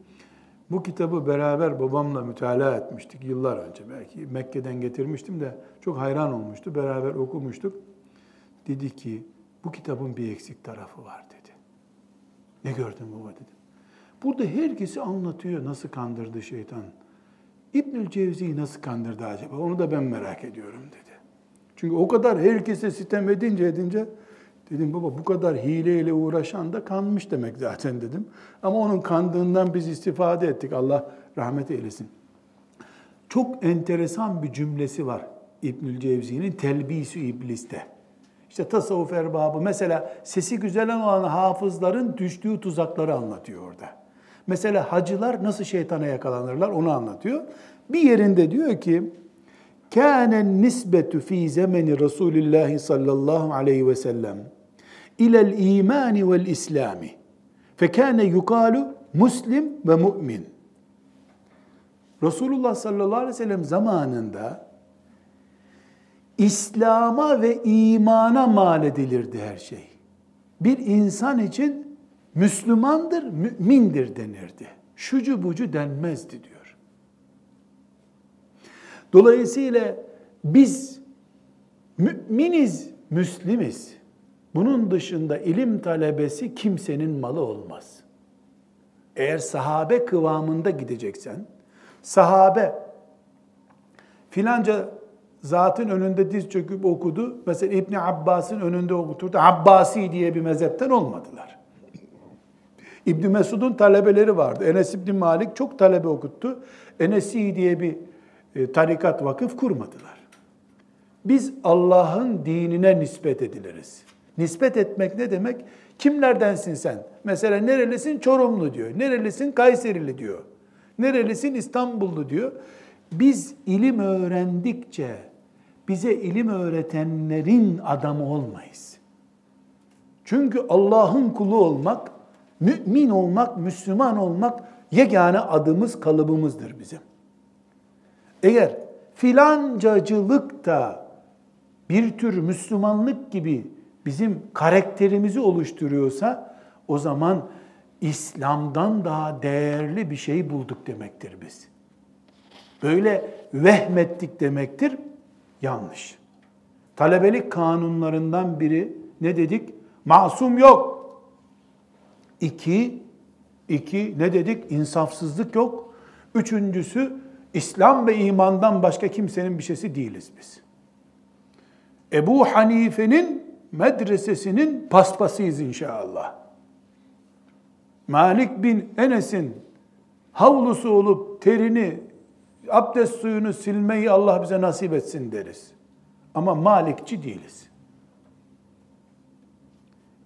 Bu kitabı beraber babamla mütalaa etmiştik yıllar önce. Belki Mekke'den getirmiştim de çok hayran olmuştu. Beraber okumuştuk. Dedi ki bu kitabın bir eksik tarafı var dedi. Ne gördün baba dedim. Burada herkesi anlatıyor nasıl kandırdı şeytan. İbnül Cevzi'yi nasıl kandırdı acaba? Onu da ben merak ediyorum dedi. Çünkü o kadar herkese sitem edince edince dedim baba bu kadar hileyle uğraşan da kanmış demek zaten dedim. Ama onun kandığından biz istifade ettik. Allah rahmet eylesin. Çok enteresan bir cümlesi var İbnül Cevzi'nin Telbisü İblis'te. İşte tasavvuf erbabı mesela sesi güzel olan hafızların düştüğü tuzakları anlatıyor orada. Mesela hacılar nasıl şeytana yakalanırlar onu anlatıyor. Bir yerinde diyor ki kânen nisbetu fi zemeni Resulullah sallallahu aleyhi ve sellem ilel imani vel islami fekâne yukalu muslim ve mu'min. Resulullah sallallahu aleyhi ve sellem zamanında İslam'a ve imana mal edilirdi her şey. Bir insan için Müslümandır, mümindir denirdi. Şucu bucu denmezdi diyor. Dolayısıyla biz müminiz, Müslimiz. Bunun dışında ilim talebesi kimsenin malı olmaz. Eğer sahabe kıvamında gideceksen, sahabe filanca zatın önünde diz çöküp okudu. Mesela İbni Abbas'ın önünde okuturdu. Abbasi diye bir mezhepten olmadılar. İbni Mesud'un talebeleri vardı. Enes İbni Malik çok talebe okuttu. Enesi diye bir tarikat vakıf kurmadılar. Biz Allah'ın dinine nispet ediliriz. Nispet etmek ne demek? Kimlerdensin sen? Mesela nerelisin? Çorumlu diyor. Nerelisin? Kayserili diyor. Nerelisin? İstanbullu diyor. Biz ilim öğrendikçe bize ilim öğretenlerin adamı olmayız. Çünkü Allah'ın kulu olmak, mümin olmak, Müslüman olmak yegane adımız, kalıbımızdır bizim. Eğer filancacılık da bir tür Müslümanlık gibi bizim karakterimizi oluşturuyorsa o zaman İslam'dan daha değerli bir şey bulduk demektir biz. Böyle vehmettik demektir. Yanlış. Talebelik kanunlarından biri ne dedik? Masum yok. İki, iki ne dedik? İnsafsızlık yok. Üçüncüsü İslam ve imandan başka kimsenin bir şeysi değiliz biz. Ebu Hanife'nin medresesinin paspasıyız inşallah. Malik bin Enes'in havlusu olup terini abdest suyunu silmeyi Allah bize nasip etsin deriz. Ama malikçi değiliz.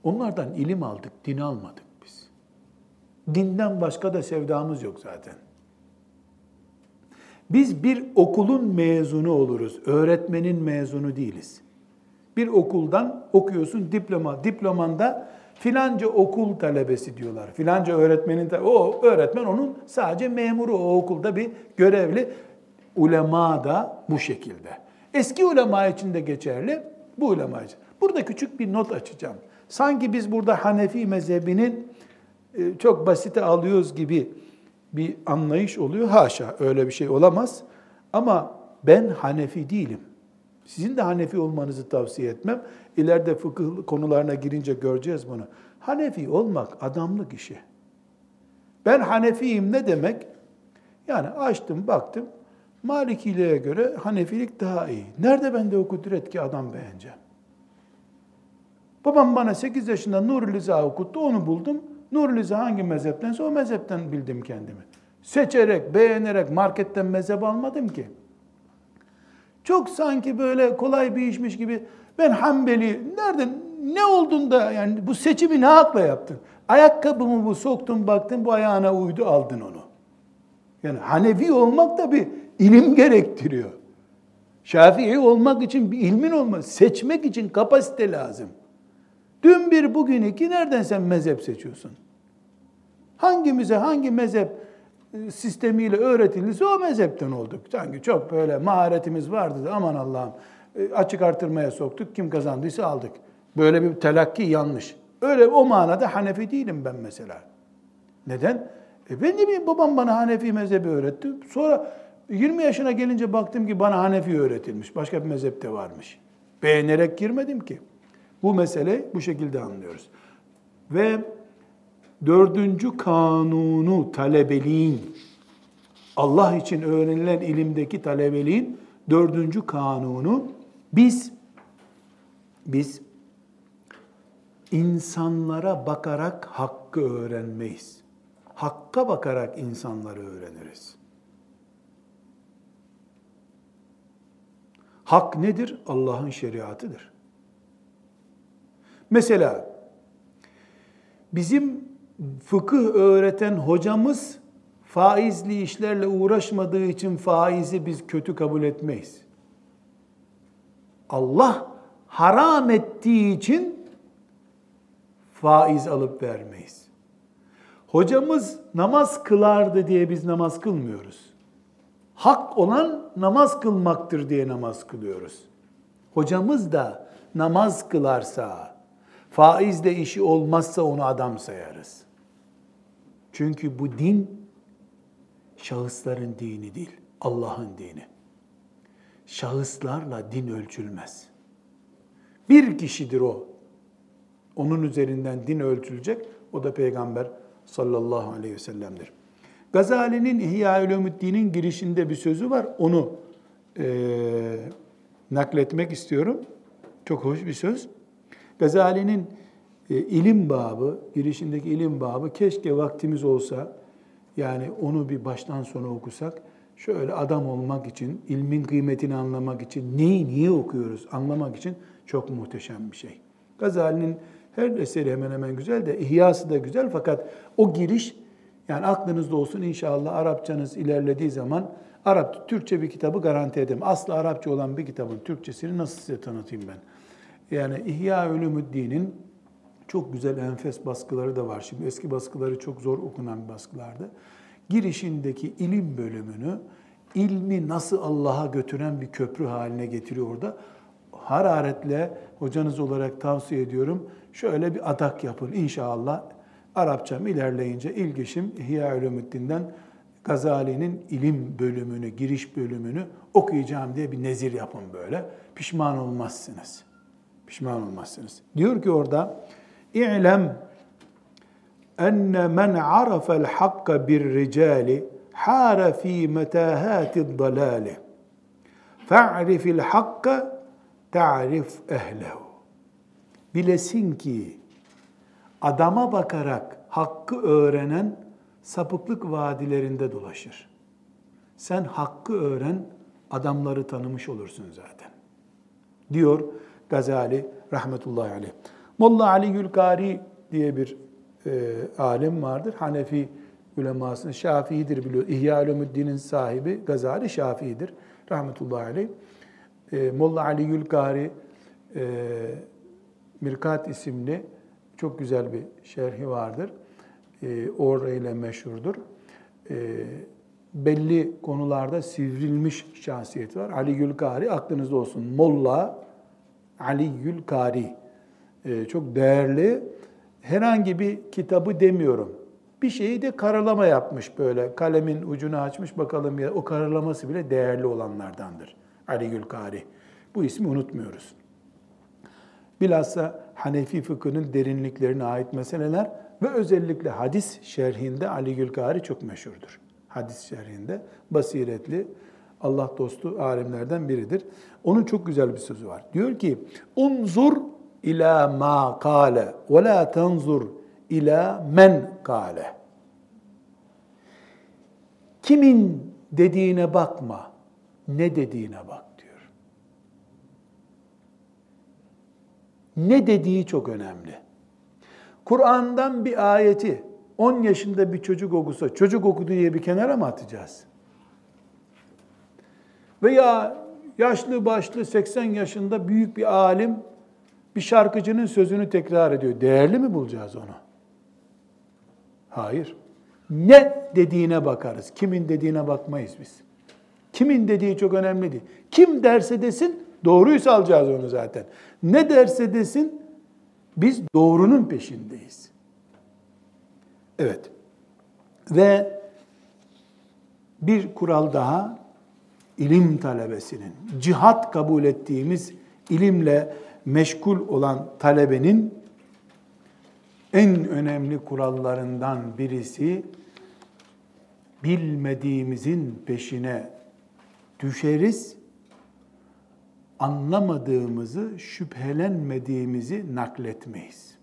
Onlardan ilim aldık, din almadık biz. Dinden başka da sevdamız yok zaten. Biz bir okulun mezunu oluruz, öğretmenin mezunu değiliz. Bir okuldan okuyorsun diploma, diplomanda filanca okul talebesi diyorlar. Filanca öğretmenin, o öğretmen onun sadece memuru, o okulda bir görevli. Ulema da bu şekilde. Eski ulema için de geçerli, bu ulema için. Burada küçük bir not açacağım. Sanki biz burada Hanefi mezhebinin e, çok basite alıyoruz gibi bir anlayış oluyor. Haşa öyle bir şey olamaz. Ama ben Hanefi değilim. Sizin de Hanefi olmanızı tavsiye etmem. İleride fıkıh konularına girince göreceğiz bunu. Hanefi olmak adamlık işi. Ben Hanefiyim ne demek? Yani açtım baktım. Malikiliğe göre Hanefilik daha iyi. Nerede bende o kudret ki adam beğeneceğim? Babam bana 8 yaşında Nurul İza okuttu, onu buldum. Nurul İza hangi mezheptense o mezhepten bildim kendimi. Seçerek, beğenerek marketten mezhep almadım ki. Çok sanki böyle kolay bir işmiş gibi ben Hanbeli nereden ne oldun da yani bu seçimi ne hakla yaptın? Ayakkabımı bu soktun baktın bu ayağına uydu aldın onu. Yani Hanefi olmak da bir ilim gerektiriyor. Şafii olmak için bir ilmin olması, seçmek için kapasite lazım. Dün bir bugün iki nereden sen mezhep seçiyorsun? Hangimize hangi mezhep e, sistemiyle öğretildiyse o mezhepten olduk. Sanki çok böyle maharetimiz vardı da aman Allah'ım e, açık artırmaya soktuk kim kazandıysa aldık. Böyle bir telakki yanlış. Öyle o manada Hanefi değilim ben mesela. Neden? E ben ne bileyim babam bana Hanefi mezhebi öğretti. Sonra 20 yaşına gelince baktım ki bana Hanefi öğretilmiş. Başka bir mezhep de varmış. Beğenerek girmedim ki. Bu mesele bu şekilde anlıyoruz. Ve dördüncü kanunu talebeliğin, Allah için öğrenilen ilimdeki talebeliğin dördüncü kanunu biz biz insanlara bakarak hakkı öğrenmeyiz. Hakka bakarak insanları öğreniriz. Hak nedir? Allah'ın şeriatıdır. Mesela bizim fıkıh öğreten hocamız faizli işlerle uğraşmadığı için faizi biz kötü kabul etmeyiz. Allah haram ettiği için faiz alıp vermeyiz. Hocamız namaz kılardı diye biz namaz kılmıyoruz. Hak olan namaz kılmaktır diye namaz kılıyoruz. Hocamız da namaz kılarsa, faizle işi olmazsa onu adam sayarız. Çünkü bu din şahısların dini değil, Allah'ın dini. Şahıslarla din ölçülmez. Bir kişidir o. Onun üzerinden din ölçülecek. O da Peygamber sallallahu aleyhi ve sellem'dir. Gazali'nin İhya Ulumuddin'in girişinde bir sözü var. Onu e, nakletmek istiyorum. Çok hoş bir söz. Gazali'nin e, ilim babı, girişindeki ilim babı keşke vaktimiz olsa yani onu bir baştan sona okusak şöyle adam olmak için, ilmin kıymetini anlamak için, neyi niye okuyoruz anlamak için çok muhteşem bir şey. Gazali'nin her eseri hemen hemen güzel de İhyası da güzel fakat o giriş yani aklınızda olsun inşallah Arapçanız ilerlediği zaman Arap, Türkçe bir kitabı garanti edeyim. Aslı Arapça olan bir kitabın Türkçesini nasıl size tanıtayım ben? Yani İhya Ulumuddin'in çok güzel enfes baskıları da var. Şimdi eski baskıları çok zor okunan baskılardı. Girişindeki ilim bölümünü ilmi nasıl Allah'a götüren bir köprü haline getiriyor orada. Hararetle hocanız olarak tavsiye ediyorum. Şöyle bir adak yapın inşallah. Arapçam ilerleyince ilgişim İhya Ulumuddin'den Gazali'nin ilim bölümünü, giriş bölümünü okuyacağım diye bir nezir yapın böyle. Pişman olmazsınız. Pişman olmazsınız. Diyor ki orada İ'lem enne men arafel hakka bir ricali hara fi metahati dalali fa'rifil hakka ta'rif ehlehu bilesin ki adama bakarak hakkı öğrenen sapıklık vadilerinde dolaşır. Sen hakkı öğren, adamları tanımış olursun zaten. Diyor Gazali rahmetullahi aleyh. Molla Ali Gülkari diye bir e, alim vardır. Hanefi ulemasının Şafii'dir biliyor. İhya Ulumuddin'in sahibi Gazali Şafii'dir. Rahmetullahi aleyh. E, Molla Ali Gülkari e, Mirkat isimli çok güzel bir şerhi vardır. E, orayla meşhurdur. E, belli konularda sivrilmiş şahsiyeti var. Ali Gülkari aklınızda olsun. Molla Ali Gülkari. E, çok değerli. Herhangi bir kitabı demiyorum. Bir şeyi de karalama yapmış böyle. Kalemin ucunu açmış bakalım ya. O karalaması bile değerli olanlardandır. Ali Gülkari. Bu ismi unutmuyoruz. Bilhassa Hanefi fıkhının derinliklerine ait meseleler ve özellikle hadis şerhinde Ali Gülkari çok meşhurdur. Hadis şerhinde basiretli, Allah dostu alimlerden biridir. Onun çok güzel bir sözü var. Diyor ki, unzur ila ma kale ve la tenzur ila men kale. Kimin dediğine bakma, ne dediğine bak diyor. Ne dediği çok önemli. Kur'an'dan bir ayeti 10 yaşında bir çocuk okusa, çocuk okudu diye bir kenara mı atacağız? Veya yaşlı başlı 80 yaşında büyük bir alim bir şarkıcının sözünü tekrar ediyor. Değerli mi bulacağız onu? Hayır. Ne dediğine bakarız. Kimin dediğine bakmayız biz. Kimin dediği çok önemli değil. Kim derse desin doğruysa alacağız onu zaten. Ne derse desin biz doğrunun peşindeyiz. Evet. Ve bir kural daha ilim talebesinin, cihat kabul ettiğimiz ilimle meşgul olan talebenin en önemli kurallarından birisi bilmediğimizin peşine düşeriz, anlamadığımızı, şüphelenmediğimizi nakletmeyiz.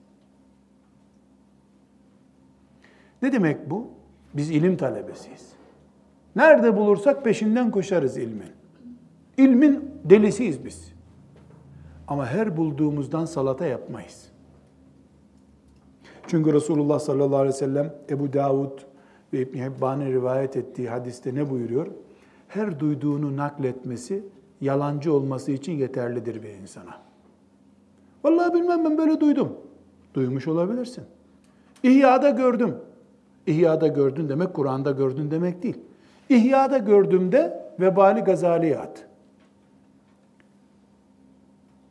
Ne demek bu? Biz ilim talebesiyiz. Nerede bulursak peşinden koşarız ilmin. İlmin delisiyiz biz. Ama her bulduğumuzdan salata yapmayız. Çünkü Resulullah sallallahu aleyhi ve sellem Ebu Davud ve İbn Hibban'ın rivayet ettiği hadiste ne buyuruyor? Her duyduğunu nakletmesi yalancı olması için yeterlidir bir insana. Vallahi bilmem ben böyle duydum. Duymuş olabilirsin. İhya'da gördüm. İhya'da gördün demek Kur'an'da gördün demek değil. İhya'da gördüğümde vebali Gazali'ye at.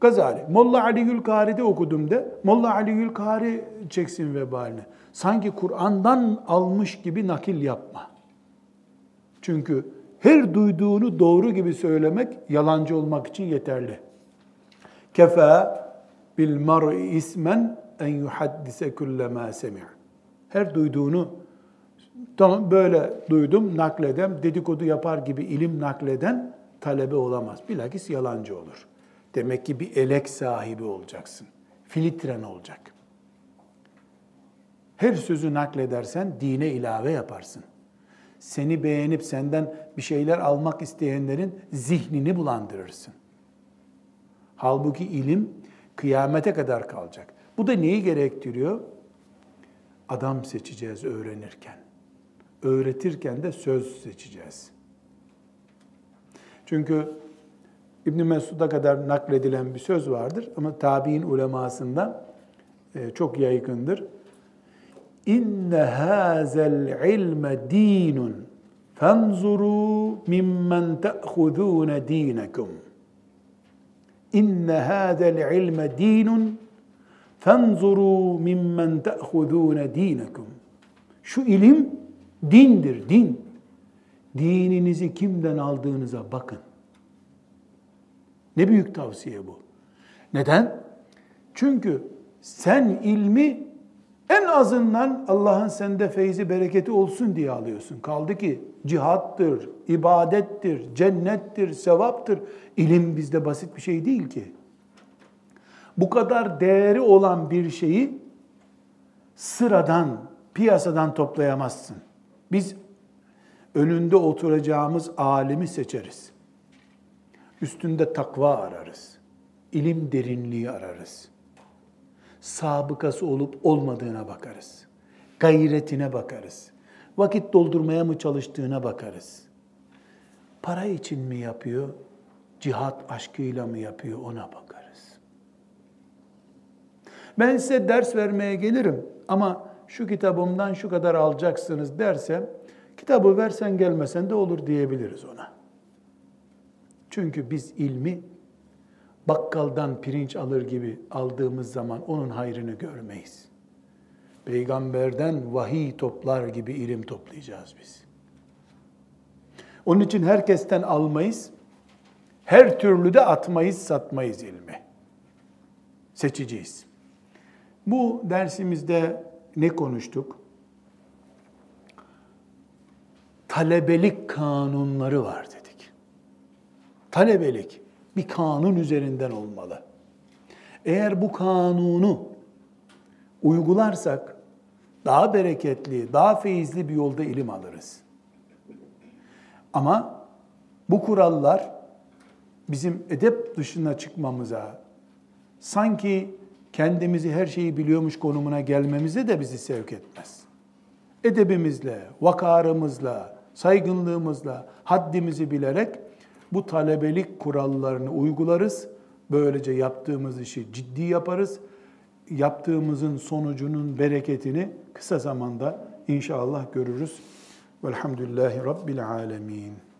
Gazali. Molla Ali Gülkari'de okudum de Molla Ali Gülkari çeksin vebalini. Sanki Kur'an'dan almış gibi nakil yapma. Çünkü her duyduğunu doğru gibi söylemek yalancı olmak için yeterli. Kefa bil mar'i ismen en yuhaddise kulle ma semi'. Her duyduğunu tamam böyle duydum nakleden dedikodu yapar gibi ilim nakleden talebe olamaz. Bilakis yalancı olur. Demek ki bir elek sahibi olacaksın. Filtren olacak. Her sözü nakledersen dine ilave yaparsın. Seni beğenip senden bir şeyler almak isteyenlerin zihnini bulandırırsın. Halbuki ilim kıyamete kadar kalacak. Bu da neyi gerektiriyor? Adam seçeceğiz öğrenirken. Öğretirken de söz seçeceğiz. Çünkü İbn Mesud'a kadar nakledilen bir söz vardır ama tabi'in ulemasında e, çok yaygındır. İnne hazel ilme dinun fenzuru mimmen te'khudûne dînekum. İnne hazel ilme dinun fenzuru mimmen te'khudûne dînekum. Şu ilim dindir, din. Dininizi kimden aldığınıza bakın. Ne büyük tavsiye bu. Neden? Çünkü sen ilmi en azından Allah'ın sende feyzi bereketi olsun diye alıyorsun. Kaldı ki cihattır, ibadettir, cennettir, sevaptır. İlim bizde basit bir şey değil ki. Bu kadar değeri olan bir şeyi sıradan, piyasadan toplayamazsın. Biz önünde oturacağımız alimi seçeriz. Üstünde takva ararız. İlim derinliği ararız. Sabıkası olup olmadığına bakarız. Gayretine bakarız. Vakit doldurmaya mı çalıştığına bakarız. Para için mi yapıyor? Cihat aşkıyla mı yapıyor? Ona bakarız. Ben size ders vermeye gelirim ama şu kitabımdan şu kadar alacaksınız dersem, kitabı versen gelmesen de olur diyebiliriz ona. Çünkü biz ilmi bakkaldan pirinç alır gibi aldığımız zaman onun hayrını görmeyiz. Peygamberden vahiy toplar gibi ilim toplayacağız biz. Onun için herkesten almayız, her türlü de atmayız, satmayız ilmi. seçeceğiz. Bu dersimizde ne konuştuk? Talebelik kanunları var dedik. Talebelik bir kanun üzerinden olmalı. Eğer bu kanunu uygularsak daha bereketli, daha feyizli bir yolda ilim alırız. Ama bu kurallar bizim edep dışına çıkmamıza, sanki kendimizi her şeyi biliyormuş konumuna gelmemize de bizi sevk etmez. Edebimizle, vakarımızla, saygınlığımızla, haddimizi bilerek bu talebelik kurallarını uygularız. Böylece yaptığımız işi ciddi yaparız. Yaptığımızın sonucunun bereketini kısa zamanda inşallah görürüz. Velhamdülillahi Rabbil Alemin.